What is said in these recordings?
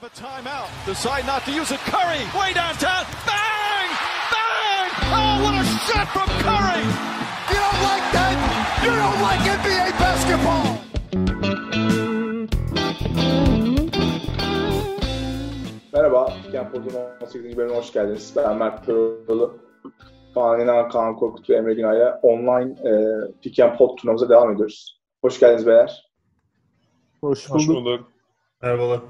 have a timeout. Decide not to use it. Curry, way downtown. Bang! Bang! Oh, what a shot from Curry! You don't like that? You don't like NBA basketball! Merhaba, Piken Pod'un 18. bölümüne hoş geldiniz. Ben Mert Pırılı. Kaan İnan, Kaan Korkut ve Emre Günay'la online e, Piken Pod turnuvamıza devam ediyoruz. Hoş geldiniz beyler. Hoş bulduk. Hoş bulduk. Merhabalar.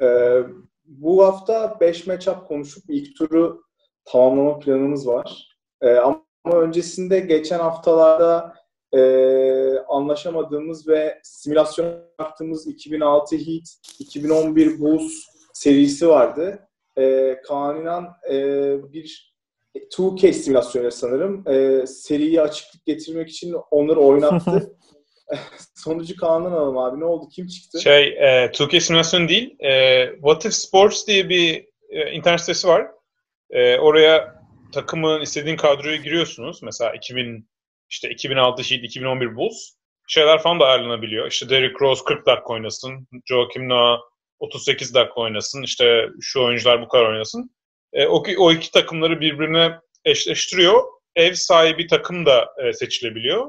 E, bu hafta 5 matchup konuşup ilk turu tamamlama planımız var. E, ama öncesinde geçen haftalarda e, anlaşamadığımız ve simülasyon yaptığımız 2006 Heat, 2011 Bulls serisi vardı. E, Kaan İnan e, bir 2K simülasyonu sanırım. E, seriyi açıklık getirmek için onları oynattı. Sonucu Kaan'dan alalım abi. Ne oldu? Kim çıktı? Şey, e, 2K simülasyon değil. E, What If Sports diye bir e, internet sitesi var. E, oraya takımın istediğin kadroya giriyorsunuz. Mesela 2000 işte 2006 Heat, 2011 Bulls. Şeyler falan da ayarlanabiliyor. İşte Derrick Rose 40 dakika oynasın. Joakim Noah 38 dakika oynasın. İşte şu oyuncular bu kadar oynasın. E, o, o iki takımları birbirine eşleştiriyor. Ev sahibi takım da e, seçilebiliyor.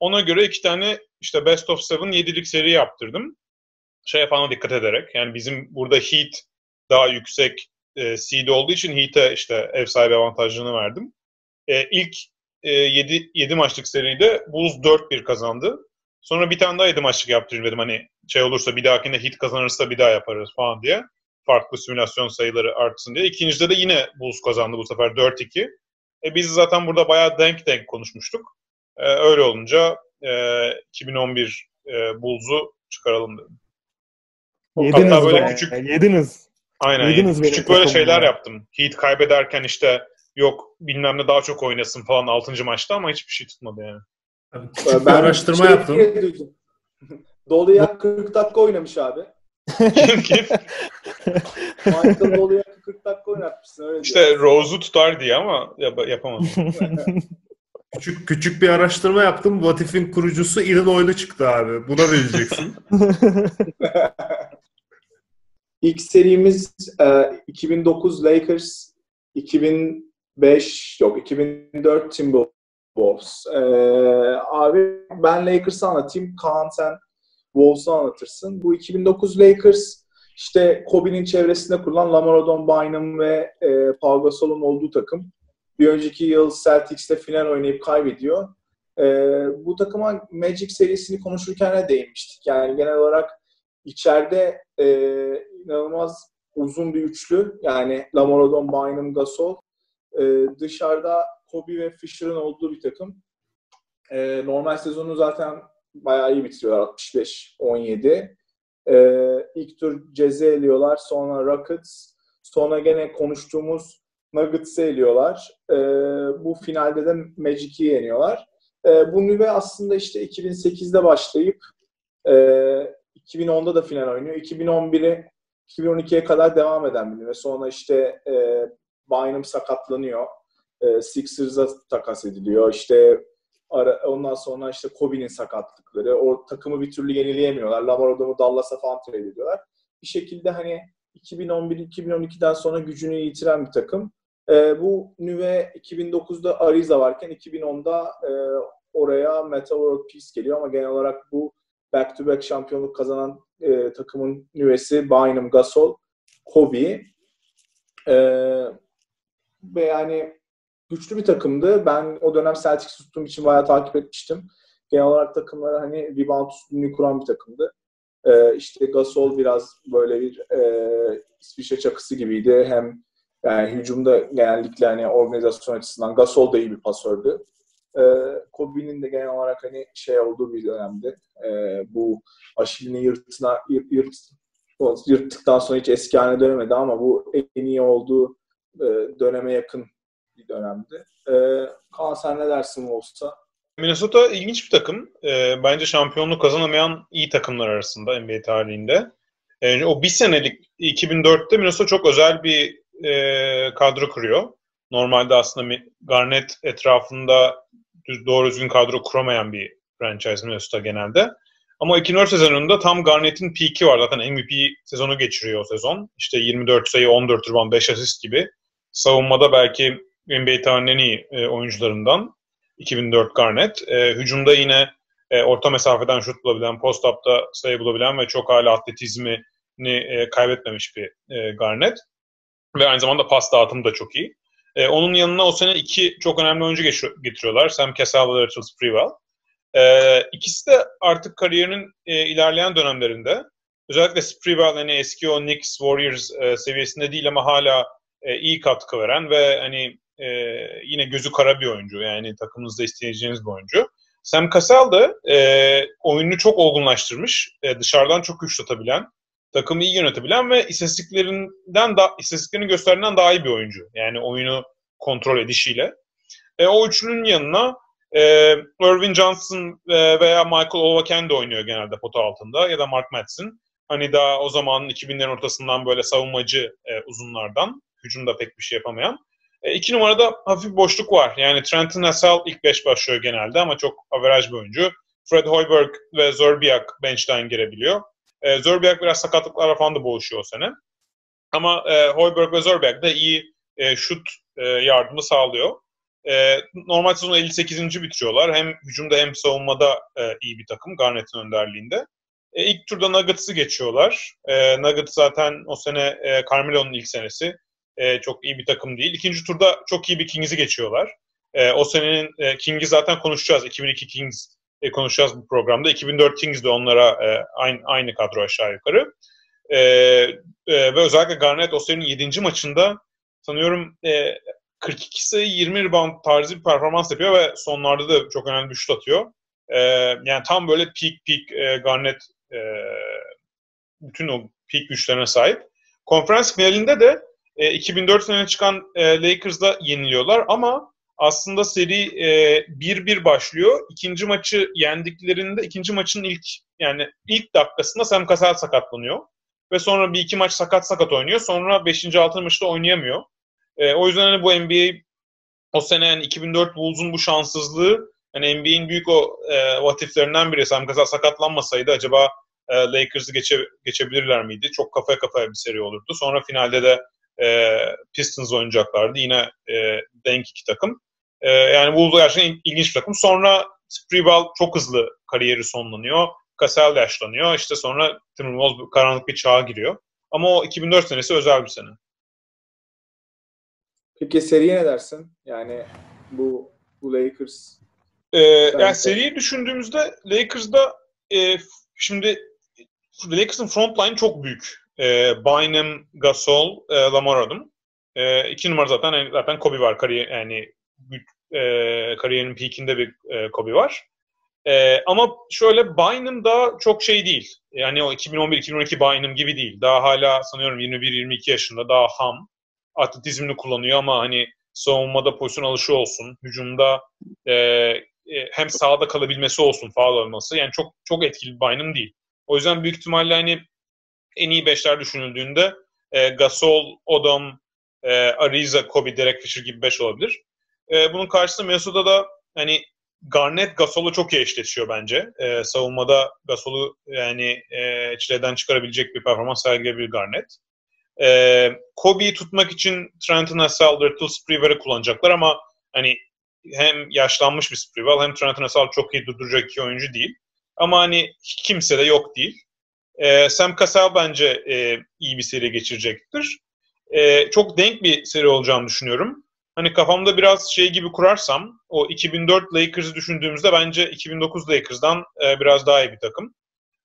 Ona göre iki tane işte Best of Seven 7'lik seri yaptırdım. Şeye falan dikkat ederek. Yani bizim burada Heat daha yüksek e, seed olduğu için Heat'e işte ev sahibi avantajını verdim. E, ilk e, 7, 7 maçlık seride Bulls 4-1 kazandı. Sonra bir tane daha 7 maçlık yaptırayım dedim. Hani şey olursa bir dahakinde Heat kazanırsa bir daha yaparız falan diye. Farklı simülasyon sayıları artsın diye. İkincide de yine Bulls kazandı bu sefer 4-2. E, biz zaten burada bayağı denk denk konuşmuştuk. E, öyle olunca e, 2011 e, Bulls'u çıkaralım dedim. Yediniz Hatta böyle be, küçük- Yediniz. Aynen. Yediniz Küçük böyle şeyler ya. yaptım. Heat kaybederken işte yok bilmem ne daha çok oynasın falan 6. maçta ama hiçbir şey tutmadı yani. Abi küçük bir araştırma şey yaptım. Doluya 40 dakika oynamış abi. Kim kim? Michael Doluya 40 dakika oynatmışsın öyle İşte. Rose'u tutar diye ama yap- yapamadım. Küçük küçük bir araştırma yaptım. What If'in kurucusu Illinois'lu çıktı abi. Buna bileceksin. İlk serimiz e, 2009 Lakers, 2005 yok 2004 Timberwolves. E, abi ben Lakers'ı anlatayım. Kaan sen Wolves'u anlatırsın. Bu 2009 Lakers işte Kobe'nin çevresinde kurulan Lamar Odom, Bynum ve e, Paul Gasol'un olduğu takım. Bir önceki yıl Celtics'te final oynayıp kaybediyor. E, bu takıma Magic serisini konuşurken de değinmiştik. Yani genel olarak içeride e, inanılmaz uzun bir üçlü. Yani Lamar Odom, Bynum, Gasol. E, dışarıda Kobe ve Fisher'ın olduğu bir takım. E, normal sezonu zaten bayağı iyi bitiriyorlar. 65-17. E, ilk tur Cez'i eliyorlar. Sonra Rockets. Sonra gene konuştuğumuz Nuggets'ı eliyorlar. E, bu finalde de Magic'i yeniyorlar. E, bu nüve aslında işte 2008'de başlayıp e, 2010'da da final oynuyor. 2011'e 2012'ye kadar devam eden bir nüve. Sonra işte e, Bynum sakatlanıyor. E, Sixers'a takas ediliyor. İşte ara, ondan sonra işte Kobe'nin sakatlıkları. O takımı bir türlü yenileyemiyorlar. Lamar Odom'u Dallas'a falan trade ediyorlar. Bir şekilde hani 2011-2012'den sonra gücünü yitiren bir takım. E, bu nüve 2009'da Ariza varken 2010'da e, oraya Meta World Peace geliyor ama genel olarak bu back-to-back şampiyonluk kazanan e, takımın nüvesi Bynum, Gasol, Kobe. E, ve yani güçlü bir takımdı. Ben o dönem Celtics tuttuğum için bayağı takip etmiştim. Genel olarak takımları hani rebound üstünlüğü kuran bir takımdı. E, işte Gasol biraz böyle bir e, İsviçre çakısı gibiydi. Hem yani hücumda genellikle hani organizasyon açısından Gasol da iyi bir pasördü. E, Kobe'nin de genel olarak hani şey olduğu bir dönemdi. E, bu Aşil'ini yırtına, yırt, yırt, yırttıktan sonra hiç eski haline dönemedi ama bu en iyi olduğu e, döneme yakın bir dönemdi. E, Kaan sen ne dersin olsa? Minnesota ilginç bir takım. E, bence şampiyonluk kazanamayan iyi takımlar arasında NBA tarihinde. E, o bir senelik 2004'te Minnesota çok özel bir e, kadro kuruyor. Normalde aslında Garnett etrafında düz, doğru düzgün kadro kuramayan bir franchise Minnesota genelde. Ama 2004 sezonunda tam Garnett'in peak'i var. Zaten MVP sezonu geçiriyor o sezon. İşte 24 sayı, 14 rebound, 5 asist gibi. Savunmada belki NBA tarihinin en iyi e, oyuncularından 2004 Garnett. E, hücumda yine e, orta mesafeden şut bulabilen, post-up'ta sayı bulabilen ve çok hala atletizmini e, kaybetmemiş bir e, Garnett. Ve aynı zamanda pas dağıtımı da çok iyi. E, onun yanına o sene iki çok önemli oyuncu getiriyorlar. Sam Cassell ve Rachel Sprewell. E, ikisi de artık kariyerinin e, ilerleyen dönemlerinde özellikle Sprewell hani eski o Knicks, Warriors e, seviyesinde değil ama hala e, iyi katkı veren ve hani e, yine gözü kara bir oyuncu. Yani takımınızda isteyeceğiniz bir oyuncu. Sam Cassell de e, oyunu çok olgunlaştırmış. E, dışarıdan çok güç atabilen, takımı iyi yönetebilen ve istatistiklerinden da istatistiklerini gösterdiğinden daha iyi bir oyuncu. Yani oyunu kontrol edişiyle. E, o üçlünün yanına e, Irvin Johnson e, veya Michael Olwaken de oynuyor genelde pota altında ya da Mark Madsen. Hani daha o zamanın 2000'lerin ortasından böyle savunmacı e, uzunlardan. Hücumda pek bir şey yapamayan. E, iki numarada hafif boşluk var. Yani Trenton Hassell ilk beş başlıyor genelde ama çok averaj bir oyuncu. Fred Hoiberg ve Zerbiak bench'ten girebiliyor. E, Zerbiak biraz sakatlıklarla falan da boğuşuyor o sene. Ama e, Hoiberg ve Zerbiak da iyi e, şut e, yardımı sağlıyor. E, normal sezonu 58. bitiriyorlar. Hem hücumda hem savunmada e, iyi bir takım Garnett'in önderliğinde. E, ilk turda Nuggets'ı geçiyorlar. E, Nuggets zaten o sene e, Carmelo'nun ilk senesi. E, çok iyi bir takım değil. İkinci turda çok iyi bir Kings'i geçiyorlar. E, o senenin e, Kings'i zaten konuşacağız. 2002 Kings e, konuşacağız bu programda. 2004 Kings de onlara e, aynı, aynı kadro aşağı yukarı. E, e, ve özellikle Garnett o senenin 7. maçında sanıyorum e, 42 sayı 20 rebound tarzı bir performans yapıyor ve sonlarda da çok önemli bir şut atıyor. E, yani tam böyle peak peak e, Garnett e, bütün o peak güçlerine sahip. Konferans finalinde de e, 2004 senede çıkan e, Lakers'da yeniliyorlar ama aslında seri 1-1 e, başlıyor. İkinci maçı yendiklerinde ikinci maçın ilk yani ilk dakikasında Sam Cassell sakatlanıyor. Ve sonra bir iki maç sakat sakat oynuyor. Sonra 5. 6. maçta oynayamıyor. E, o yüzden hani bu NBA o sene yani 2004 Bulls'un bu şanssızlığı hani NBA'in büyük o e, vatiflerinden biri. Sam Cassell sakatlanmasaydı acaba e, Lakers'ı geçe, geçebilirler miydi? Çok kafaya kafaya bir seri olurdu. Sonra finalde de e, Pistons oynayacaklardı. Yine e, denk iki takım. E, yani Bulls gerçekten ilginç bir takım. Sonra Sprewell çok hızlı kariyeri sonlanıyor. Cassell yaşlanıyor. İşte sonra Timberwolves karanlık bir çağa giriyor. Ama o 2004 senesi özel bir sene. Peki seriye ne dersin? Yani bu bu Lakers ee, yani seriyi düşündüğümüzde Lakers'da e, şimdi Lakers'ın front line çok büyük. E, Bynum, Gasol, e, Lamar Odom. E, iki numara zaten zaten Kobe var kariyer yani e, kariyerinin peakinde bir e, Kobe var. E, ama şöyle Bynum da çok şey değil. Yani o 2011-2012 Bynum gibi değil. Daha hala sanıyorum 21-22 yaşında daha ham. Atletizmini kullanıyor ama hani savunmada pozisyon alışı olsun. Hücumda e, e, hem sağda kalabilmesi olsun faal olması. Yani çok çok etkili bir Bynum değil. O yüzden büyük ihtimalle hani en iyi beşler düşünüldüğünde e, Gasol, Odom, e, Ariza, Kobe, Derek Fisher gibi beş olabilir. E, bunun karşısında Minnesota'da hani Garnett Gasol'u çok iyi eşleşiyor bence. E, savunmada Gasol'u yani e, çileden çıkarabilecek bir performans sergileyebilir Garnett. E, Kobe'yi tutmak için Trenton Hassell, Little Sprewell'i kullanacaklar ama hani hem yaşlanmış bir Sprewell hem Trenton Hassell çok iyi durduracak iki oyuncu değil. Ama hani kimse de yok değil. E, Sam Cassell bence e, iyi bir seri geçirecektir. E, çok denk bir seri olacağını düşünüyorum. Hani kafamda biraz şey gibi kurarsam o 2004 Lakers'ı düşündüğümüzde bence 2009 Lakers'dan e, biraz daha iyi bir takım.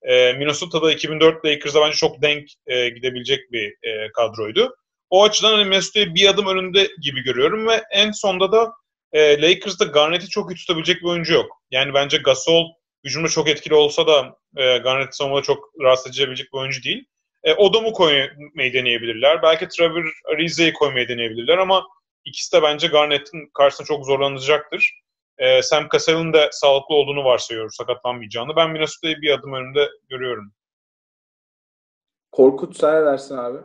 E, Minnesota'da 2004 Lakers'da bence çok denk e, gidebilecek bir kadroydu. O açıdan hani Minnesota'yı bir adım önünde gibi görüyorum ve en sonda da e, Lakers'da Garnett'i çok iyi tutabilecek bir oyuncu yok. Yani bence Gasol hücumda çok etkili olsa da e, Garnett savunmada çok rahatsız edebilecek bir oyuncu değil. E, Odom'u koymayı deneyebilirler. Belki Trevor Ariza'yı koymayı deneyebilirler ama ikisi de bence Garnett'in karşısında çok zorlanacaktır. E, Sam Cassell'ın da sağlıklı olduğunu varsayıyoruz, sakatlanmayacağını. Ben Minnesota'yı bir adım önünde görüyorum. Korkut sen ne dersin abi?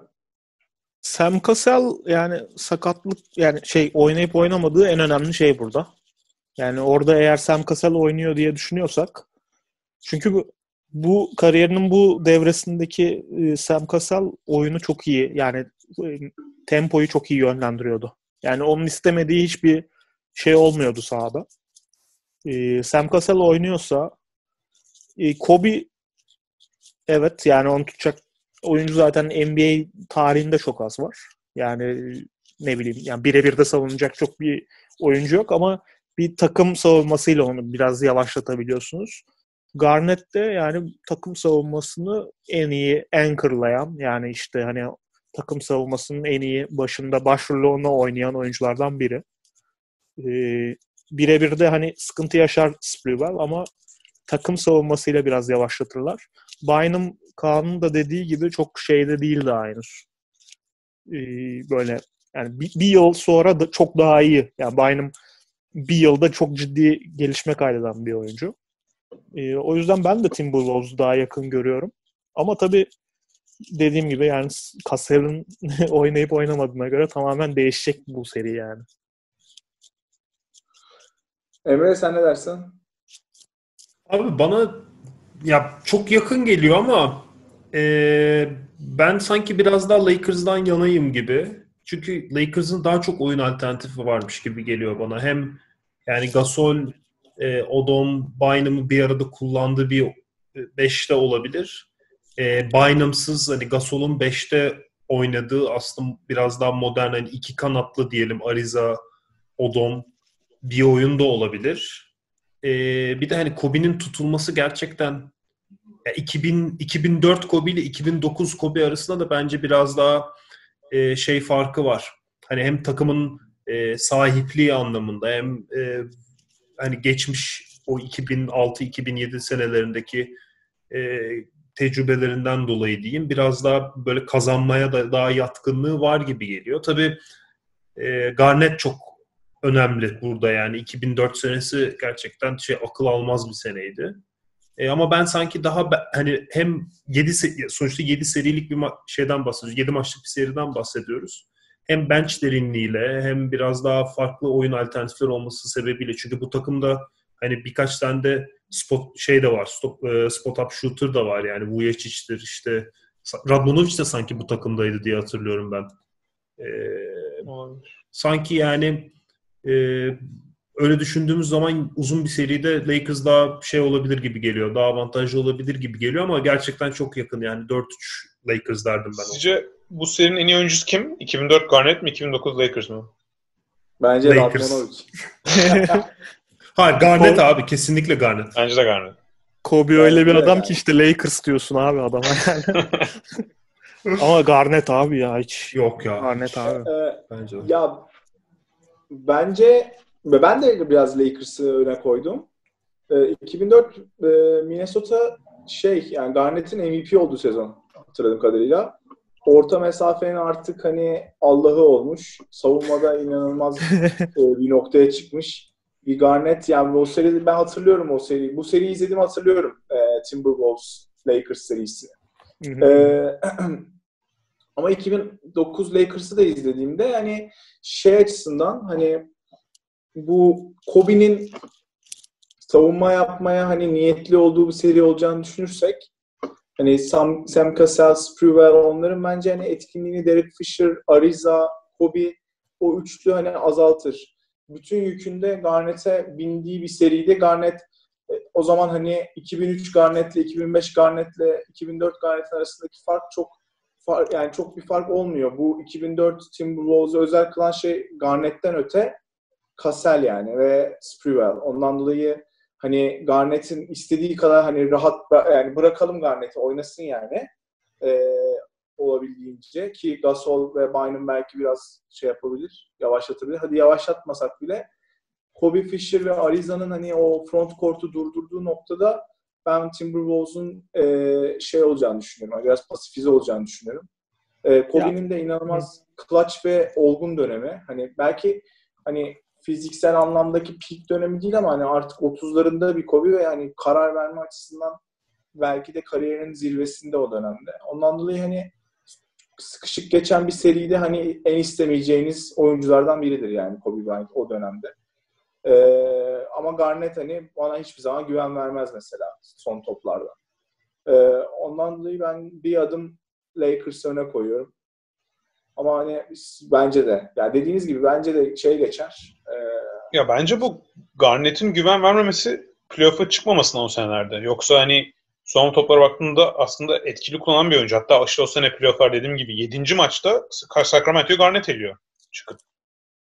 Sam Cassell yani sakatlık yani şey oynayıp oynamadığı en önemli şey burada. Yani orada eğer Sam Cassell oynuyor diye düşünüyorsak çünkü bu bu kariyerinin bu devresindeki e, Sam Cassell oyunu çok iyi. Yani e, tempoyu çok iyi yönlendiriyordu. Yani onun istemediği hiçbir şey olmuyordu sahada. E, Sam Cassell oynuyorsa e, Kobe evet yani onu tutacak oyuncu zaten NBA tarihinde çok az var. Yani ne bileyim yani birebir de savunacak çok bir oyuncu yok ama bir takım savunmasıyla onu biraz yavaşlatabiliyorsunuz. Garnett de yani takım savunmasını en iyi anchorlayan yani işte hani takım savunmasının en iyi başında başrolünü oynayan oyunculardan biri. Ee, birebir de hani sıkıntı yaşar Sprewell ama takım savunmasıyla biraz yavaşlatırlar. Bynum Kaan'ın da dediği gibi çok şeyde değildi henüz. Ee, böyle yani bir, bir yıl sonra da çok daha iyi. Yani Bynum bir yılda çok ciddi gelişme kaydeden bir oyuncu. Ee, o yüzden ben de Timberwolves'u daha yakın görüyorum. Ama tabii dediğim gibi yani Cassell'in oynayıp oynamadığına göre tamamen değişecek bu seri yani. Emre sen ne dersin? Abi bana ya çok yakın geliyor ama e, ben sanki biraz daha Lakers'dan yanayım gibi. Çünkü Lakers'ın daha çok oyun alternatifi varmış gibi geliyor bana. Hem yani Gasol, e, Odom, Bynum'u bir arada kullandığı bir beşte olabilir. E, Bynum'sız hani Gasol'un beşte oynadığı aslında biraz daha modern hani iki kanatlı diyelim Ariza, Odom bir oyun da olabilir. E, bir de hani Kobe'nin tutulması gerçekten yani 2000 2004 Kobe ile 2009 Kobe arasında da bence biraz daha e, şey farkı var. Hani hem takımın e, sahipliği anlamında hem e, hani geçmiş o 2006-2007 senelerindeki e, tecrübelerinden dolayı diyeyim biraz daha böyle kazanmaya da daha yatkınlığı var gibi geliyor. Tabii e, Garnett çok önemli burada yani 2004 senesi gerçekten şey akıl almaz bir seneydi. E, ama ben sanki daha hani hem 7 sonuçta 7 serilik bir ma- şeyden bahsediyoruz. 7 maçlık bir seriden bahsediyoruz. Hem bench derinliğiyle hem biraz daha farklı oyun alternatifleri olması sebebiyle çünkü bu takımda hani birkaç tane de spot şey de var. Stop, e, spot up shooter da var yani Vujicic'tir işte Radmanovic de sanki bu takımdaydı diye hatırlıyorum ben. Ee, sanki yani e, öyle düşündüğümüz zaman uzun bir seride Lakers daha şey olabilir gibi geliyor. Daha avantajlı olabilir gibi geliyor ama gerçekten çok yakın yani 4-3 Lakers derdim ben. Sizce bu serinin en iyi oyuncusu kim? 2004 Garnett mi 2009 Lakers mı? Bence Lakers. Radmanovic. Hayır Garnett abi kesinlikle Garnett. Bence de Garnett. Kobe öyle bir adam yani. ki işte Lakers diyorsun abi adama. Ama Garnett abi ya hiç. Yok ya. Garnett abi. Ee, Bence de. ya bence ve ben de biraz Lakers'ı öne koydum. Ee, 2004 e, Minnesota şey yani Garnett'in MVP olduğu sezon hatırladığım kadarıyla. Orta mesafenin artık hani Allah'ı olmuş. Savunmada inanılmaz e, bir noktaya çıkmış. Bir Garnett yani o seride ben hatırlıyorum o seriyi. Bu seriyi izlediğimi hatırlıyorum. E, Timberwolves Lakers serisi. Ee, ama 2009 Lakers'ı da izlediğimde yani şey açısından hani bu Kobe'nin savunma yapmaya hani niyetli olduğu bir seri olacağını düşünürsek hani Sam, Sam Cassell, Sprewell onların bence hani etkinliğini Derek Fisher, Ariza, Kobe o üçlü hani azaltır. Bütün yükünde Garnett'e bindiği bir seride Garnett e, o zaman hani 2003 Garnett'le 2005 Garnett'le 2004 Garnett'in arasındaki fark çok fark, yani çok bir fark olmuyor. Bu 2004 Timberwolves'u özel kılan şey Garnett'ten öte Cassell yani ve Sprewell. Ondan dolayı hani Garnett'in istediği kadar hani rahat yani bırakalım Garnett'i oynasın yani. Ee, olabildiğince ki Gasol ve Bynum belki biraz şey yapabilir, yavaşlatabilir. Hadi yavaşlatmasak bile Kobe Fisher ve Ariza'nın hani o front court'u durdurduğu noktada ben Timberwolves'un e, şey olacağını düşünüyorum. Biraz pasifize olacağını düşünüyorum. E, Kobe'nin de inanılmaz clutch ve olgun dönemi. Hani belki hani fiziksel anlamdaki peak dönemi değil ama hani artık 30'larında bir Kobe ve yani karar verme açısından belki de kariyerinin zirvesinde o dönemde. Ondan dolayı hani sıkışık geçen bir seride hani en istemeyeceğiniz oyunculardan biridir yani Kobe Bryant o dönemde. Ee, ama Garnett hani bana hiçbir zaman güven vermez mesela son toplarda. Ee, ondan dolayı ben bir adım Lakers öne koyuyorum. Ama hani bence de, yani dediğiniz gibi bence de şey geçer. Ee, ya bence bu Garnett'in güven vermemesi playoff'a çıkmamasına o senelerde. Yoksa hani son toplara baktığında aslında etkili kullanan bir oyuncu. Hatta işte o sene playoff'lar dediğim gibi 7. maçta Sacramento'yu Garnett eliyor çıkıp.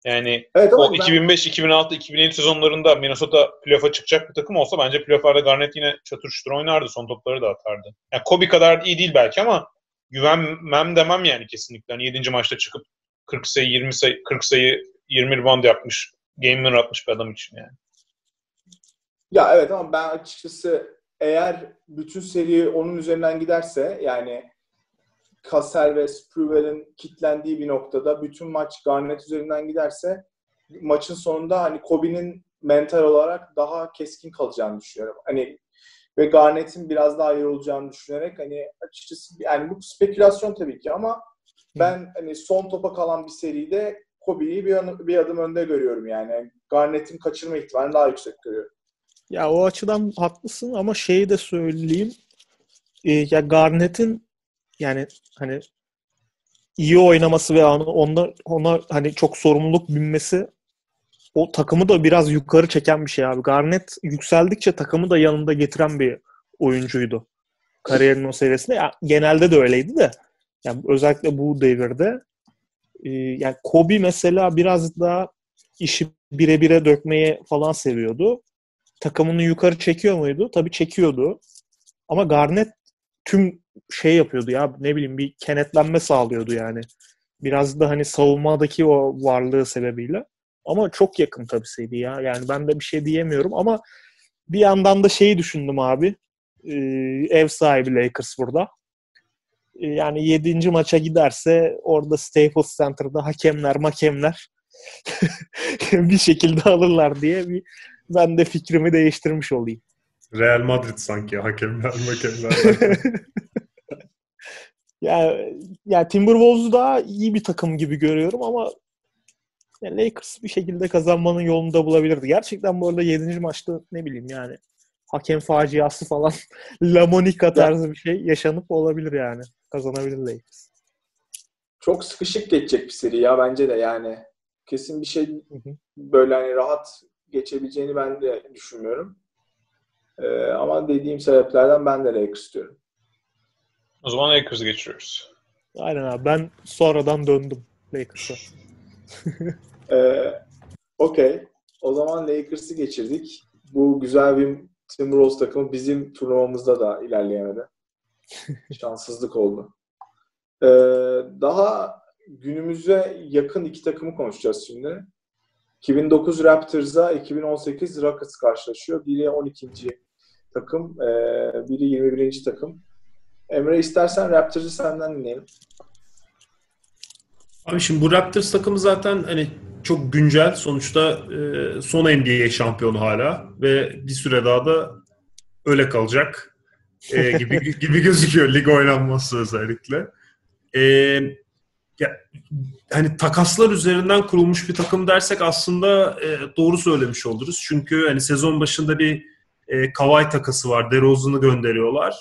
Yani evet, o ben... 2005, 2006, 2007 sezonlarında Minnesota playoff'a çıkacak bir takım olsa bence playoff'larda Garnett yine çatır çutur oynardı. Son topları da atardı. Yani Kobe kadar iyi değil belki ama güvenmem demem yani kesinlikle. Hani 7. maçta çıkıp 40 sayı, 20 sayı, 40 sayı, 20 rebound yapmış, game winner atmış bir adam için yani. Ya evet ama ben açıkçası eğer bütün seri onun üzerinden giderse yani Kassel ve Spruvel'in kitlendiği bir noktada bütün maç Garnett üzerinden giderse maçın sonunda hani Kobe'nin mental olarak daha keskin kalacağını düşünüyorum. Hani ve Garnett'in biraz daha iyi olacağını düşünerek hani açıkçası yani bu spekülasyon tabii ki ama ben hani son topa kalan bir seride Kobe'yi bir, bir adım önde görüyorum yani. Garnett'in kaçırma ihtimalini daha yüksek görüyorum. Ya o açıdan haklısın ama şeyi de söyleyeyim. E, ya Garnett'in yani hani iyi oynaması ve ona, ona hani çok sorumluluk binmesi o takımı da biraz yukarı çeken bir şey abi. Garnett yükseldikçe takımı da yanında getiren bir oyuncuydu. Kariyerinin o seviyesinde. Yani genelde de öyleydi de. Yani özellikle bu devirde e, yani Kobe mesela biraz daha işi bire bire dökmeyi falan seviyordu. Takımını yukarı çekiyor muydu? Tabii çekiyordu. Ama Garnett tüm şey yapıyordu ya ne bileyim bir kenetlenme sağlıyordu yani. Biraz da hani savunmadaki o varlığı sebebiyle. Ama çok yakın tabii seri ya. Yani ben de bir şey diyemiyorum ama bir yandan da şeyi düşündüm abi. Ee, ev sahibi Lakers burada. Ee, yani 7. maça giderse orada Staples Center'da hakemler makemler bir şekilde alırlar diye bir ben de fikrimi değiştirmiş olayım. Real Madrid sanki hakemler hakemler. ya, ya Timberwolves'u daha iyi bir takım gibi görüyorum ama yani Lakers bir şekilde kazanmanın yolunu da bulabilirdi. Gerçekten bu arada 7. maçta ne bileyim yani hakem faciası falan La Monica tarzı bir şey yaşanıp olabilir yani. Kazanabilir Lakers. Çok sıkışık geçecek bir seri ya bence de yani. Kesin bir şey böyle hani rahat geçebileceğini ben de düşünmüyorum. Ee, ama dediğim sebeplerden ben de Lakers diyorum. O zaman Lakers'ı geçiyoruz. Aynen abi. Ben sonradan döndüm Lakers'a. ee, Okey. O zaman Lakers'ı geçirdik. Bu güzel bir Timberwolves takımı bizim turnuvamızda da ilerleyemedi. Şanssızlık oldu. Ee, daha günümüze yakın iki takımı konuşacağız şimdi. 2009 Raptors'a 2018 Rockets karşılaşıyor. Biri 12. takım, e, biri 21. takım. Emre istersen Raptors'ı senden dinleyelim. Abi şimdi bu Raptors takımı zaten hani çok güncel. Sonuçta e, son NBA şampiyonu hala ve bir süre daha da öyle kalacak e, gibi gibi gözüküyor lig oynanması özellikle. E, ya, hani takaslar üzerinden kurulmuş bir takım dersek aslında e, doğru söylemiş oluruz. Çünkü hani sezon başında bir e, Kawhi takası var. DeRozan'ı gönderiyorlar.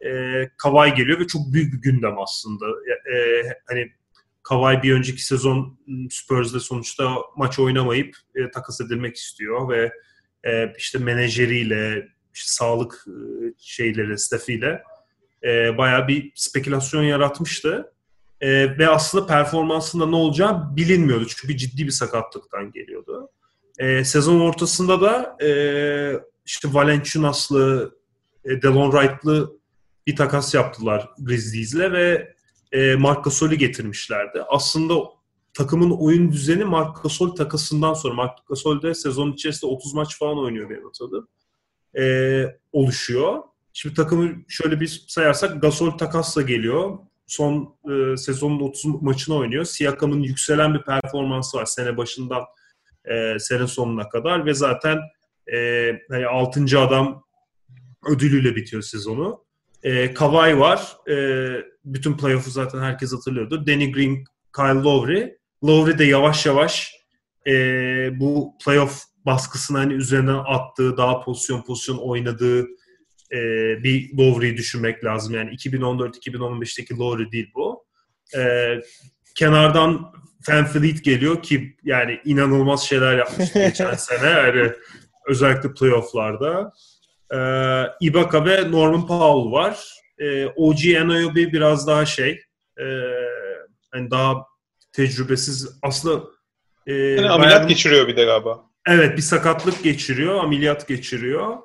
E, Kawhi geliyor ve çok büyük bir gündem aslında. E, hani Kawhi bir önceki sezon Spurs'da sonuçta maç oynamayıp e, takas edilmek istiyor ve e, işte menajeriyle, işte sağlık şeyleri, staffiyle e, bayağı bir spekülasyon yaratmıştı. E, ve aslında performansında ne olacağı bilinmiyordu. Çünkü ciddi bir sakatlıktan geliyordu. E, sezon ortasında da e, işte Valenciunas'lı, e, Delon Wright'lı bir takas yaptılar Grizzlies'le ve e, Marc Gasol'ü getirmişlerdi. Aslında takımın oyun düzeni Marc Gasol takasından sonra Marc Gasol de sezon içerisinde 30 maç falan oynuyor benim hatırladığım. E, oluşuyor. Şimdi takımı şöyle bir sayarsak Gasol takasla geliyor. Son e, sezonun 30 maçını oynuyor. Siakam'ın yükselen bir performansı var sene başından e, sene sonuna kadar ve zaten e, hani 6. adam ödülüyle bitiyor sezonu. E, Kawhi var. E, bütün playoff'u zaten herkes hatırlıyordu. Danny Green, Kyle Lowry. Lowry de yavaş yavaş e, bu playoff baskısını hani üzerinden attığı, daha pozisyon pozisyon oynadığı e, bir Lowry'i düşünmek lazım. Yani 2014-2015'teki Lowry değil bu. E, kenardan Van Fleet geliyor ki yani inanılmaz şeyler yapmış geçen sene. Yani özellikle playofflarda. E, Ibaka ve Norman Powell var. E, OG Anunoby biraz daha şey e, yani daha tecrübesiz. Aslında e, yani ameliyat bayağı, geçiriyor bir de galiba. Evet bir sakatlık geçiriyor. Ameliyat geçiriyor.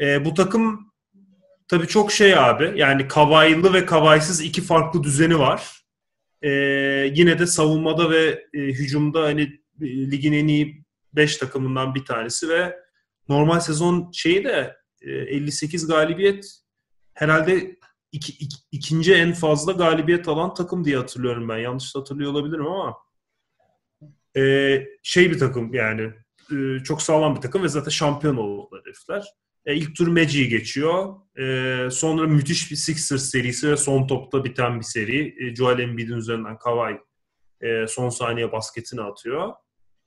E, bu takım tabii çok şey abi. Yani kavaylı ve kavaysız iki farklı düzeni var. E, yine de savunmada ve e, hücumda hani e, ligin en iyi 5 takımından bir tanesi ve normal sezon şeyi de e, 58 galibiyet herhalde iki, iki, ikinci en fazla galibiyet alan takım diye hatırlıyorum ben. Yanlış hatırlıyor olabilirim ama e, şey bir takım yani e, çok sağlam bir takım ve zaten şampiyon oldular herifler. E, ilk tur Magic'i geçiyor. E, sonra müthiş bir Sixers serisi ve son topta biten bir seri. E, Joel Embiid'in üzerinden Kawhi e, son saniye basketini atıyor.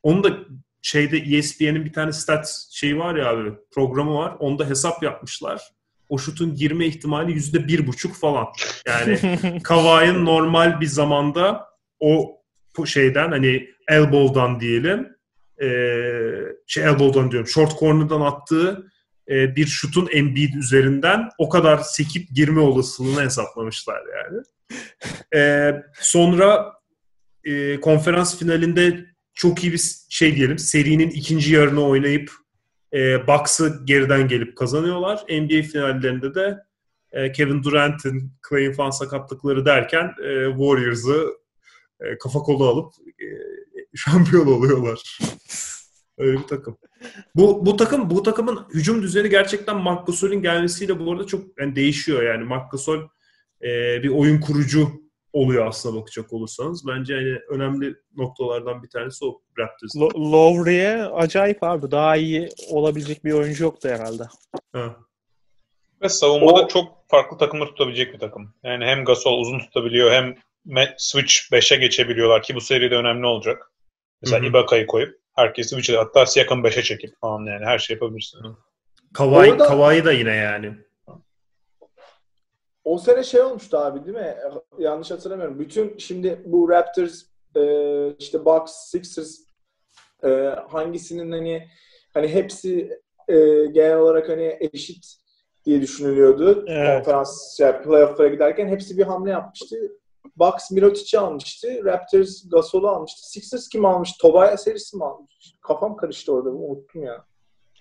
Onu da şeyde ESPN'in bir tane stat şeyi var ya abi programı var. Onda hesap yapmışlar. O şutun girme ihtimali yüzde bir buçuk falan. Yani Kawhi'nin normal bir zamanda o şeyden hani elbow'dan diyelim e, şey elbow'dan diyorum short corner'dan attığı e, bir şutun Embiid üzerinden o kadar sekip girme olasılığını hesaplamışlar yani. E, sonra e, konferans finalinde çok iyi bir şey diyelim serinin ikinci yarını oynayıp e, Bucks'ı geriden gelip kazanıyorlar. NBA finallerinde de e, Kevin Durant'in, Clay'in falan sakatlıkları derken e, Warriors'ı e, kafa kolu alıp e, şampiyon oluyorlar. Öyle bir takım. Bu bu takım bu takımın hücum düzeni gerçekten Marc Gasol'ün gelmesiyle bu arada çok yani değişiyor yani Marc Gasol e, bir oyun kurucu oluyor aslında bakacak olursanız. Bence yani önemli noktalardan bir tanesi o Raptors. Lo- Lowry'e acayip abi. Daha iyi olabilecek bir oyuncu yoktu herhalde. Ha. Ve savunmada o... çok farklı takımları tutabilecek bir takım. Yani hem Gasol uzun tutabiliyor hem switch 5'e geçebiliyorlar ki bu seride önemli olacak. Mesela Hı-hı. Ibaka'yı koyup herkesi switch hatta Siakam 5'e çekip falan yani her şey yapabilirsin. Kawhi, Orada... Kawhi da yine yani. O sene şey olmuştu abi değil mi? Yanlış hatırlamıyorum. Bütün şimdi bu Raptors e, işte Bucks, Sixers e, hangisinin hani hani hepsi e, genel olarak hani eşit diye düşünülüyordu. Evet. Konferans yani playoff'lara giderken hepsi bir hamle yapmıştı. Bucks Mirotic'i almıştı. Raptors Gasol'u almıştı. Sixers kim almış? Tobias Harris mi almış? Kafam karıştı orada. Unuttum ya.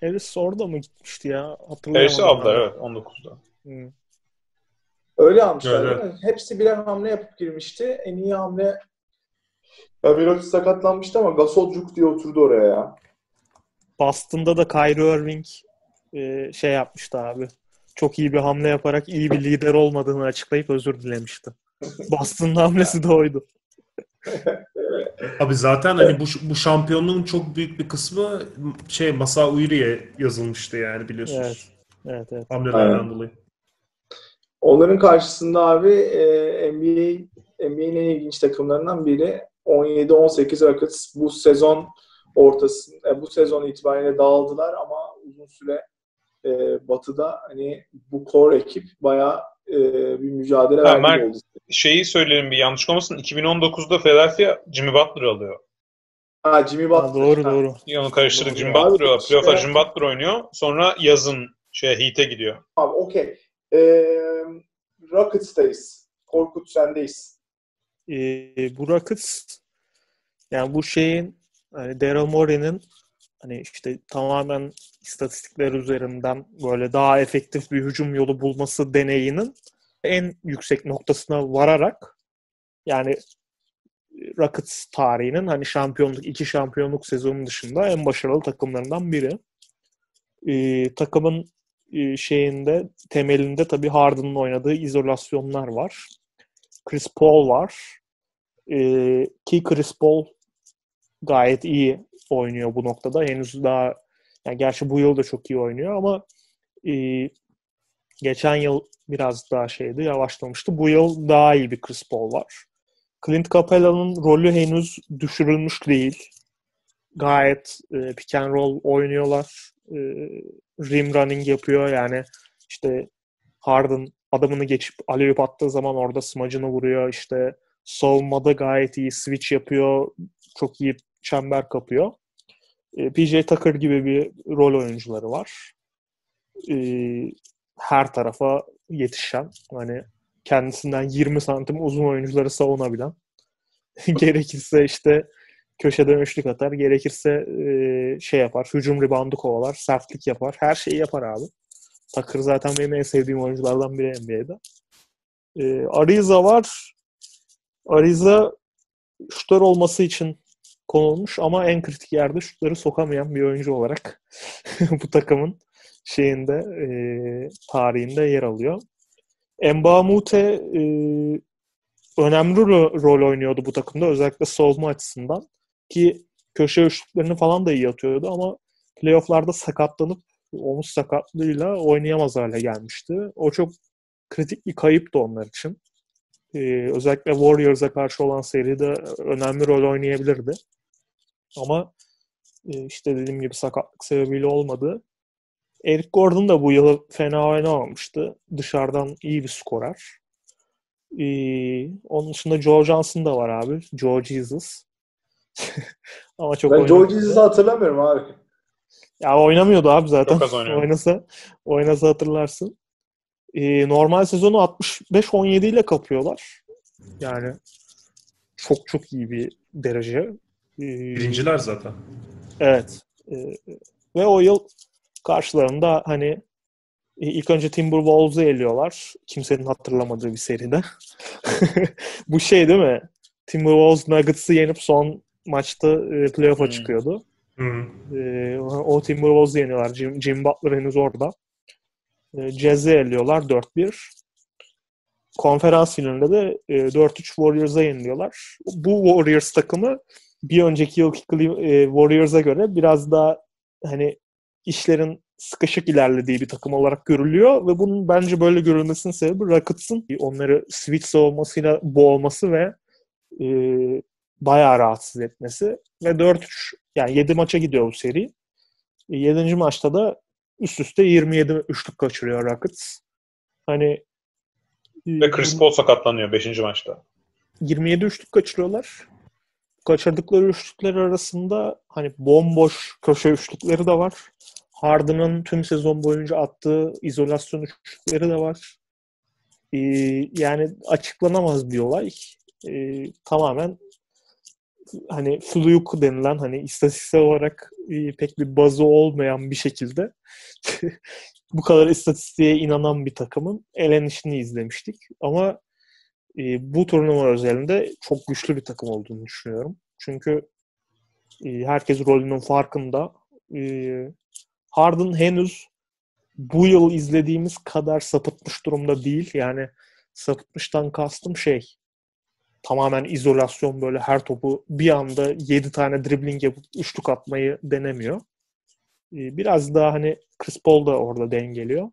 Harris orada mı gitmişti ya? Hatırlayamadım. Harris'i aldılar evet 19'da. Hmm. Öyle almışlar evet, değil mi? Hepsi birer hamle yapıp girmişti. En iyi hamle ya Mirotic sakatlanmıştı ama Gasol cuk diye oturdu oraya ya. Boston'da da Kyrie Irving e, şey yapmıştı abi. Çok iyi bir hamle yaparak iyi bir lider olmadığını açıklayıp özür dilemişti. Boston'ın hamlesi de oydu. Abi zaten hani bu, bu şampiyonluğun çok büyük bir kısmı şey Masa Ujiri'ye yazılmıştı yani biliyorsunuz. Evet. Evet, evet. Hamlelerden dolayı. Onların karşısında abi e, NBA NBA'nin en ilginç takımlarından biri 17-18 Rockets bu sezon ortasında e, bu sezon itibariyle dağıldılar ama uzun süre e, Batı'da hani bu core ekip bayağı e, bir mücadele ha, verdi oldu. Şeyi söyleyelim bir yanlış olmasın. 2019'da Philadelphia Jimmy Butler alıyor. Ha Jimmy Butler. Ha, doğru ha. doğru. Onu karıştırdık. Jimmy Butler alıyor. Playoff'a Jimmy Butler oynuyor. Sonra yazın şey Heat'e gidiyor. Abi okey. Ee, Rockets'tayız. Korkut sendeyiz. Ee, bu Rockets yani bu şeyin hani Daryl Morey'nin hani işte tamamen istatistikler üzerinden böyle daha efektif bir hücum yolu bulması deneyinin en yüksek noktasına vararak yani Rockets tarihinin hani şampiyonluk iki şampiyonluk sezonu dışında en başarılı takımlarından biri. Ee, takımın e, şeyinde temelinde tabii Harden'ın oynadığı izolasyonlar var. Chris Paul var. E, ki Chris Paul gayet iyi oynuyor bu noktada. Henüz daha yani gerçi bu yıl da çok iyi oynuyor ama e, geçen yıl biraz daha şeydi yavaşlamıştı. Bu yıl daha iyi bir Chris Paul var. Clint Capella'nın rolü henüz düşürülmüş değil. Gayet e, pick and roll oynuyorlar. E, rim running yapıyor yani işte Harden adamını geçip alley attığı zaman orada smacını vuruyor. İşte savunmada gayet iyi switch yapıyor. Çok iyi çember kapıyor. E, PJ Tucker gibi bir rol oyuncuları var. E, her tarafa yetişen hani kendisinden 20 santim uzun oyuncuları savunabilen gerekirse işte köşeden üçlük atar, gerekirse e, şey yapar, hücum reboundu kovalar, sertlik yapar, her şeyi yapar abi. Tucker zaten benim en sevdiğim oyunculardan biri NBA'de. Ariza var. Ariza şutör olması için konulmuş ama en kritik yerde şutları sokamayan bir oyuncu olarak bu takımın şeyinde e, tarihinde yer alıyor. Mbamute e, önemli ro- rol oynuyordu bu takımda özellikle savunma açısından ki köşe üçlüklerini falan da iyi atıyordu ama playofflarda sakatlanıp omuz sakatlığıyla oynayamaz hale gelmişti. O çok kritik bir kayıptı onlar için. Ee, özellikle Warriors'a karşı olan seride önemli rol oynayabilirdi. Ama e, işte dediğim gibi sakatlık sebebiyle olmadı. Eric Gordon da bu yıl fena oynamamıştı. Dışarıdan iyi bir skorer. Ee, onun dışında Joe Johnson da var abi. Joe Jesus. Ama çok Ben Joe. Jesus'ı hatırlamıyorum abi. Ya oynamıyordu abi zaten. Çok az oynuyordu. Oynasa, oynasa hatırlarsın. Ee, normal sezonu 65-17 ile kapıyorlar. Yani çok çok iyi bir derece. Ee, Birinciler zaten. Evet. Ee, ve o yıl karşılarında hani e, ilk önce Timberwolves'u eliyorlar. Kimsenin hatırlamadığı bir seride. Bu şey değil mi? Timberwolves Nuggets'ı yenip son maçta e, playoff'a Hmm. çıkıyordu. Hı. Ee, o Timberwolves'u yeniyorlar. Jim, Jim Butler henüz orada. Ee, Jazz'i eliyorlar 4-1. Konferans finalinde de e, 4-3 Warriors'a yeniliyorlar. Bu Warriors takımı bir önceki yılki e, Warriors'a göre biraz daha hani işlerin sıkışık ilerlediği bir takım olarak görülüyor ve bunun bence böyle görülmesinin sebebi Rockets'ın onları switch savunmasıyla boğması ve e, bayağı rahatsız etmesi ve 4-3 yani 7 maça gidiyor bu seri. 7. maçta da üst üste 27 üçlük kaçırıyor Rockets. Hani Ve Chris Paul sakatlanıyor 5. maçta. 27 üçlük kaçırıyorlar. Kaçırdıkları üçlükler arasında hani bomboş köşe üçlükleri de var. Harden'ın tüm sezon boyunca attığı izolasyon üçlükleri de var. Ee, yani açıklanamaz bir olay. Ee, tamamen hani fluke denilen hani istatistiksel olarak e, pek bir bazı olmayan bir şekilde bu kadar istatistiğe inanan bir takımın elenişini izlemiştik. Ama e, bu turnuva özelinde çok güçlü bir takım olduğunu düşünüyorum. Çünkü e, herkes rolünün farkında. E, Harden henüz bu yıl izlediğimiz kadar sapıtmış durumda değil. Yani sapıtmıştan kastım şey tamamen izolasyon böyle her topu bir anda 7 tane dribbling yapıp üçlük atmayı denemiyor. E, biraz daha hani Chris Paul da orada dengeliyor.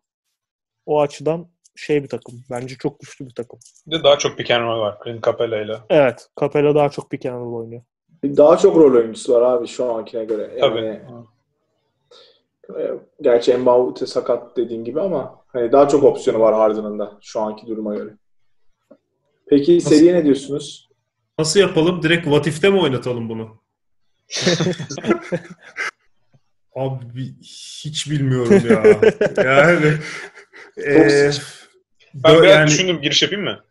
O açıdan şey bir takım. Bence çok güçlü bir takım. Bir de daha çok pick and roll var Clint Capella ile. Evet. Capella daha çok pick and roll oynuyor. Daha çok rol oyuncusu var abi şu ankine göre. Yani, Tabii. e, gerçi Mbawute sakat dediğin gibi ama hani daha çok opsiyonu var Harden'ın da şu anki duruma göre. Peki Nasıl? seriye ne diyorsunuz? Nasıl yapalım? Direkt What If'te mi oynatalım bunu? Abi hiç bilmiyorum ya. yani eee, Ben biraz yani düşündüm giriş yapayım mı?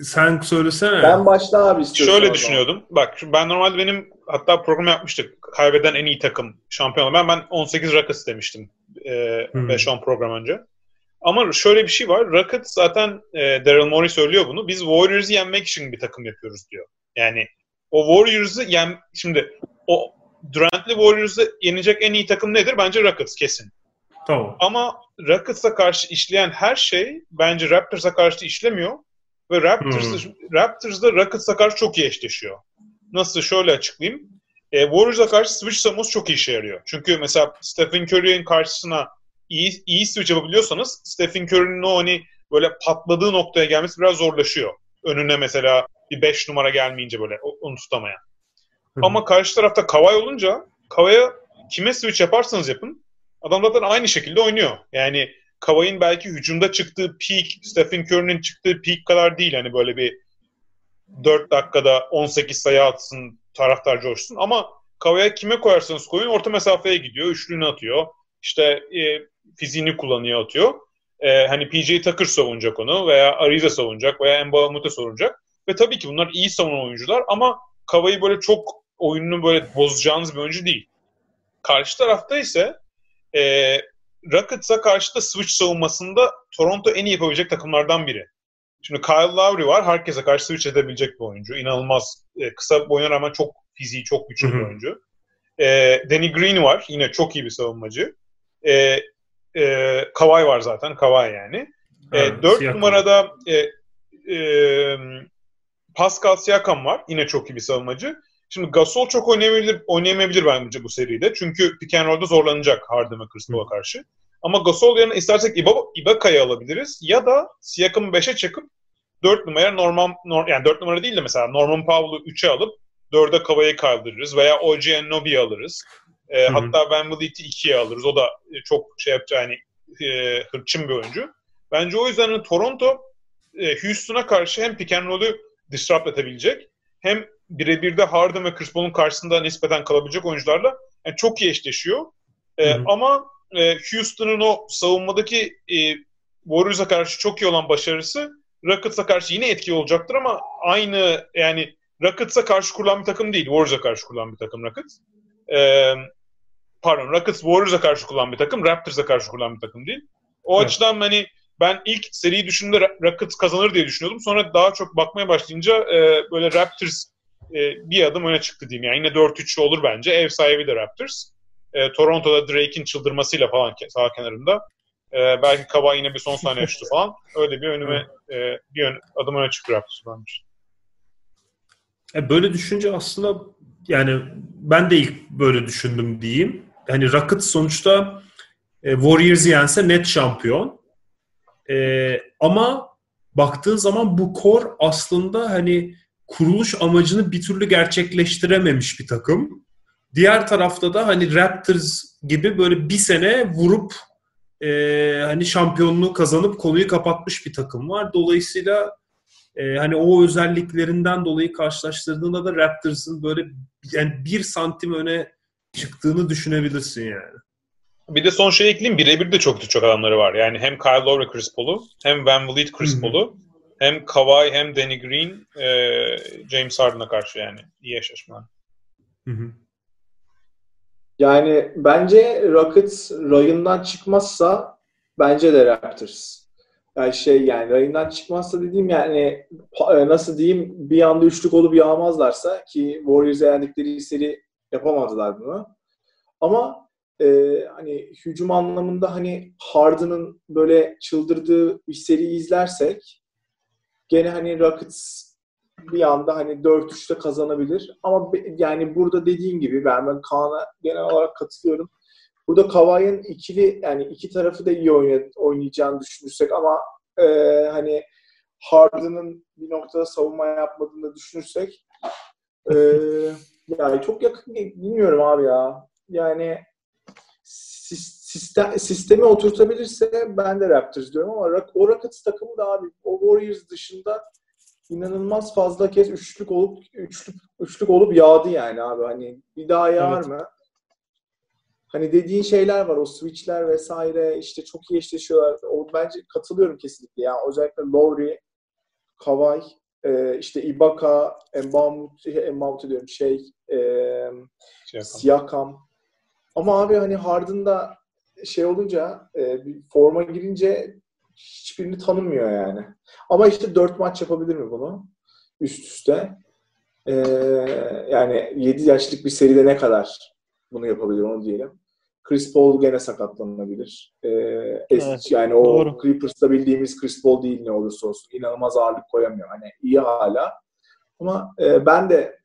sen söylesene. Ben başla abi istiyorsan. Şöyle zaman. düşünüyordum. Bak ben normalde benim hatta program yapmıştık. Kaybeden en iyi takım şampiyon. Ben ben 18 Rockets demiştim. E, Hmm. 5-10 program önce. Ama şöyle bir şey var. Rockets zaten e, Daryl Morey söylüyor bunu. Biz Warriors'ı yenmek için bir takım yapıyoruz diyor. Yani o Warriors'ı yen... Şimdi o Durant'li Warriors'ı yenecek en iyi takım nedir? Bence Rockets kesin. Tamam. Ama Rockets'a karşı işleyen her şey bence Raptors'a karşı işlemiyor. Ve Raptors, Raptors'da Rockets'a karşı çok iyi eşleşiyor. Nasıl? Şöyle açıklayayım. E, Warriors'a karşı switch savunması çok iyi işe yarıyor. Çünkü mesela Stephen Curry'in karşısına iyi, iyi switch yapabiliyorsanız Stephen Curry'nin o hani böyle patladığı noktaya gelmesi biraz zorlaşıyor. Önüne mesela bir 5 numara gelmeyince böyle onu tutamayan. Ama karşı tarafta Kawhi olunca Kawhi'ye kime switch yaparsanız yapın adam zaten aynı şekilde oynuyor. Yani Kavai'nin belki hücumda çıktığı peak, Stephen Curry'nin çıktığı peak kadar değil. Hani böyle bir 4 dakikada 18 sayı atsın, taraftar coşsun. Ama Kavai'ye kime koyarsanız koyun orta mesafeye gidiyor, üçlüğünü atıyor. İşte e, fiziğini kullanıyor, atıyor. E, hani PJ Tucker savunacak onu veya Ariza savunacak veya Mbaba Mute savunacak. Ve tabii ki bunlar iyi savunan oyuncular ama Kavai böyle çok oyununu böyle bozacağınız bir oyuncu değil. Karşı tarafta ise e, Rockets'a karşı da switch savunmasında Toronto en iyi yapabilecek takımlardan biri. Şimdi Kyle Lowry var. Herkese karşı switch edebilecek bir oyuncu. İnanılmaz. E, kısa boyuna rağmen çok fiziği, çok güçlü bir oyuncu. E, Danny Green var. Yine çok iyi bir savunmacı. E, e, Kawhi var zaten. Kawhi yani. E, 4 numarada e, e, Pascal Siakam var. Yine çok iyi bir savunmacı. Şimdi Gasol çok oynayamayabilir, oynayamayabilir bence bu seride. Çünkü pick and roll'da zorlanacak Harden ve Chris Paul'a karşı. Ama Gasol yerine istersek Ibaka'yı alabiliriz. Ya da Siakam'ı 5'e çakıp 4 numara normal nor, yani 4 numara değil de mesela Norman Powell'ı 3'e alıp 4'e Kava'yı kaldırırız veya OG Anunoby'yi alırız. E, hatta Ben Vliet'i 2'ye alırız. O da çok şey yapacağı yani e, hırçın bir oyuncu. Bence o yüzden Toronto e, Houston'a karşı hem pick and roll'ü disrupt edebilecek hem birebir de Harden ve Chris Paul'un karşısında nispeten kalabilecek oyuncularla yani çok iyi eşleşiyor. E, ama e, Houston'ın o savunmadaki e, Warriors'a karşı çok iyi olan başarısı Rockets'a karşı yine etkili olacaktır ama aynı yani Rockets'a karşı kurulan bir takım değil. Warriors'a karşı kurulan bir takım Rockets. E, pardon Rockets Warriors'a karşı kurulan bir takım. Raptors'a karşı kurulan bir takım değil. O evet. açıdan hani ben ilk seriyi düşündüğümde Rockets kazanır diye düşünüyordum. Sonra daha çok bakmaya başlayınca e, böyle Raptors e, bir adım öne çıktı diyeyim. Yani yine 4-3 olur bence. Ev sahibi de Raptors. E, Toronto'da Drake'in çıldırmasıyla falan sağ kenarında. E, belki Kaba yine bir son saniye şutu falan. Öyle bir önüme e, bir ön, adım öne çıktı Raptors bence. E, böyle düşünce aslında yani ben de ilk böyle düşündüm diyeyim. Yani Rockets sonuçta e, Warriors yense net şampiyon. E, ama baktığın zaman bu kor aslında hani kuruluş amacını bir türlü gerçekleştirememiş bir takım. Diğer tarafta da hani Raptors gibi böyle bir sene vurup e, hani şampiyonluğu kazanıp konuyu kapatmış bir takım var. Dolayısıyla e, hani o özelliklerinden dolayı karşılaştırdığında da Raptors'ın böyle yani bir santim öne çıktığını düşünebilirsin yani. Bir de son şey ekleyeyim. Birebir de çok çok adamları var. Yani hem Kyle Lowry Chris Paul'u hem Van Vliet Chris Paul'u hem Kawhi hem Danny Green e, James Harden'a karşı yani iyi eşleşmeler. Yani bence Rockets rayından çıkmazsa bence de Raptors. Yani şey yani rayından çıkmazsa dediğim yani e, nasıl diyeyim bir anda üçlük olup yağmazlarsa ki Warriors'e yendikleri seri yapamadılar bunu. Ama e, hani hücum anlamında hani Harden'ın böyle çıldırdığı bir seri izlersek gene hani Rockets bir anda hani 4-3'te kazanabilir. Ama yani burada dediğim gibi ben, ben Kaan'a genel olarak katılıyorum. Burada Kavai'nin ikili yani iki tarafı da iyi oynayacağını düşünürsek ama e, hani Harden'ın bir noktada savunma yapmadığını düşünürsek e, yani çok yakın bilmiyorum abi ya. Yani sistem, sistemi oturtabilirse ben de Raptors diyorum ama o Rockets takımı da abi o Warriors dışında inanılmaz fazla kez üçlük olup üçlük üçlük olup yağdı yani abi hani bir daha yağar evet. mı? Hani dediğin şeyler var o switchler vesaire işte çok iyi eşleşiyorlar. O bence katılıyorum kesinlikle. Yani özellikle Lowry, Kawhi, e, işte Ibaka, Mbamute, Mbamute diyorum şey, e, Siakam. Ama abi hani Harden'da şey olunca e, bir forma girince hiçbirini tanımıyor yani. Ama işte dört maç yapabilir mi bunu? Üst üste. Ee, yani 7 yaşlık bir seride ne kadar bunu yapabilir onu diyelim. Chris Paul gene sakatlanabilir. Ee, evet, yani o doğru. Clippers'ta bildiğimiz Chris Paul değil ne olursa olsun. İnanılmaz ağırlık koyamıyor. Hani iyi hala. Ama e, ben de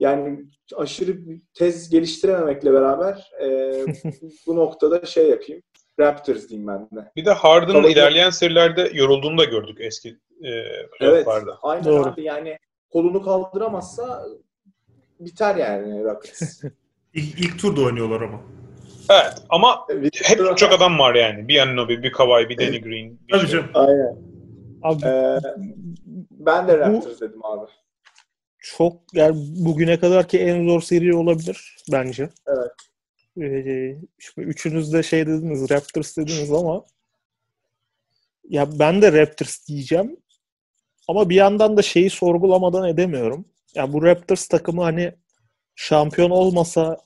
yani aşırı tez geliştirememekle beraber e, bu noktada şey yapayım. Raptors diyeyim ben de. Bir de Harden'ın Kalıcı... ilerleyen serilerde yorulduğunu da gördük eski e, Evet. Aynen Doğru. abi. Yani kolunu kaldıramazsa biter yani Rockets. ilk, ilk turda oynuyorlar ama. Evet ama Victor- hep çok adam var yani. Bir Anunoby, bir Kawhi, bir Danny Green. Bir Tabii şey. canım. Aynen. Abi Ee, ben de Bu- Raptors dedim abi. Çok yani bugüne kadarki en zor seri olabilir bence. Evet. Ee, şimdi üçünüz de şey dediniz Raptors dediniz ama ya ben de Raptors diyeceğim. Ama bir yandan da şeyi sorgulamadan edemiyorum. Ya bu Raptors takımı hani şampiyon olmasa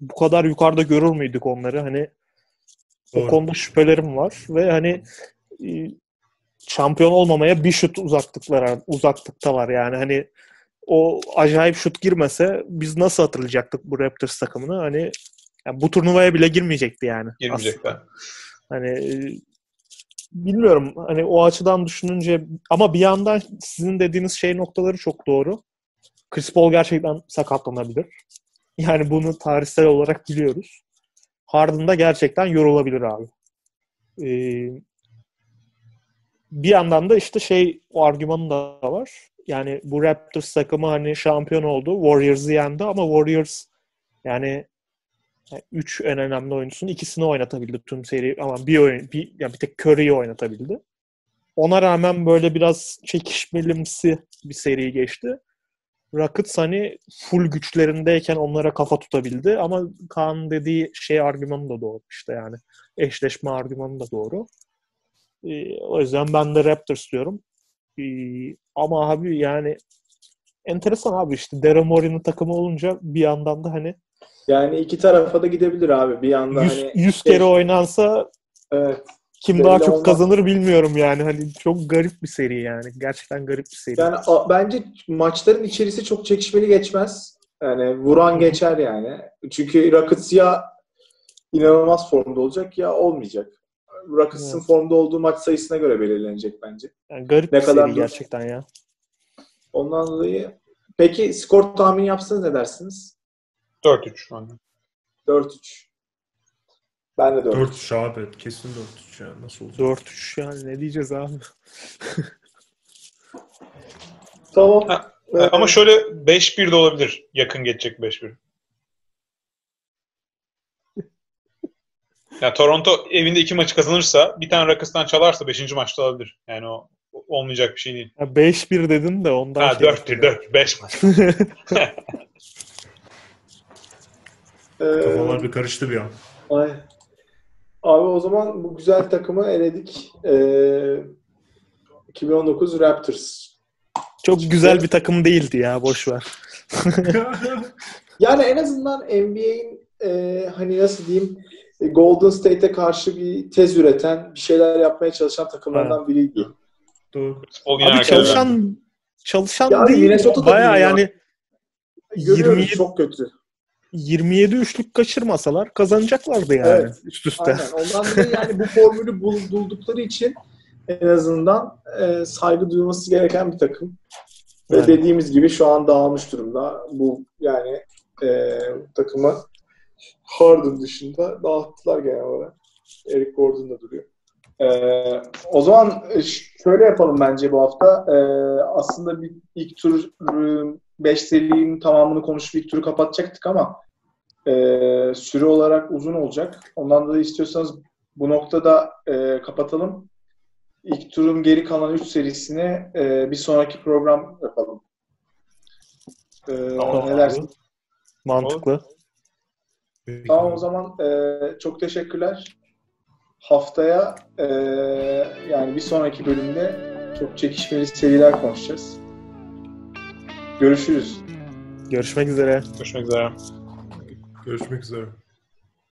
bu kadar yukarıda görür müydük onları? Hani o Doğru. konuda şüphelerim var ve hani e, şampiyon olmamaya bir şut uzaklıklar uzaklıkta var yani hani o acayip şut girmese biz nasıl hatırlayacaktık bu Raptors takımını? Hani yani bu turnuvaya bile girmeyecekti yani. aslında. Girmeyecekler. Hani e, bilmiyorum hani o açıdan düşününce ama bir yandan sizin dediğiniz şey noktaları çok doğru. Chris Paul gerçekten sakatlanabilir. Yani bunu tarihsel olarak biliyoruz. Harden da gerçekten yorulabilir abi. Ee, bir yandan da işte şey o argümanı da var. Yani bu Raptors takımı hani şampiyon oldu. Warriors'ı yendi ama Warriors yani yani üç en önemli oyuncusunun ikisini oynatabildi tüm seri ama bir oyun bir ya bir tek Curry'i oynatabildi. Ona rağmen böyle biraz çekişmelimsi bir seri geçti. Rockets hani full güçlerindeyken onlara kafa tutabildi ama Kaan dediği şey argümanı da doğru işte yani. Eşleşme argümanı da doğru. Ee, o yüzden ben de Raptors diyorum. Ee, ama abi yani enteresan abi işte Daryl Morey'nin takımı olunca bir yandan da hani Yani iki tarafa da gidebilir abi. Bir yanda 100, hani 100 kere oynansa evet, kim daha çok olmaz. kazanır bilmiyorum yani. Hani çok garip bir seri yani. Gerçekten garip bir seri. yani a- bence maçların içerisi çok çekişmeli geçmez. Yani vuran geçer yani. Çünkü Rockets ya inanılmaz formda olacak ya olmayacak. Rockets'ın Evet. formda olduğu maç sayısına göre belirlenecek bence. Yani garip Ne bir kadar seri dur- gerçekten ya. Ondan dolayı peki skor tahmini yapsanız ne dersiniz? 4-3 şu anda. 4-3. Ben de 4. 4-3 abi. Kesin 4-3 ya. Nasıl olacak? 4-3 yani ne diyeceğiz abi? Tamam. Ha, Ama şöyle 5-1 de olabilir. Yakın geçecek 5-1. Ya Toronto evinde iki maçı kazanırsa bir tane Rockets'tan çalarsa 5. maçta alabilir. Yani o olmayacak bir şey değil. Ya 5-1 dedin de ondan Ha şey 4 değil 4. 5 maç. Ee, Kafalar bir karıştı bir an. Ay. Abi o zaman bu güzel takımı eledik. Ee, 2019 Raptors. Çok güzel bir takım değildi ya boş ver. Yani en azından NBA'in e, hani nasıl diyeyim Golden State'e karşı bir tez üreten, bir şeyler yapmaya çalışan takımlardan biriydi. Doğru. Abi çalışan çalışan Ya abi değil. Minnesota'da Baya değil ya. yani Görüyoruz 27 çok kötü. 27 üçlük kaçırmasalar kazanacaklardı yani Evet. üst üste. Aynen. Ondan dolayı yani bu formülü bul- buldukları için en azından e, saygı duyulması gereken bir takım. Ve Yani. dediğimiz gibi şu an dağılmış durumda. Bu yani e, takımı Harden dışında dağıttılar genel olarak. Eric Gordon da duruyor. E, o zaman e, şöyle yapalım bence bu hafta. E, aslında bir ilk tur 5 serinin tamamını konuşup ilk turu kapatacaktık ama e, süre olarak uzun olacak. Ondan dolayı istiyorsanız bu noktada e, kapatalım. İlk turun geri kalan 3 serisini e, bir sonraki program yapalım. E, Tamam ne dersin? Mantıklı. Peki. Tamam o zaman e, çok teşekkürler. Haftaya e, yani bir sonraki bölümde çok çekişmeli seriler konuşacağız. Görüşürüz. Görüşmek üzere. Görüşmek üzere. Görüşmek üzere.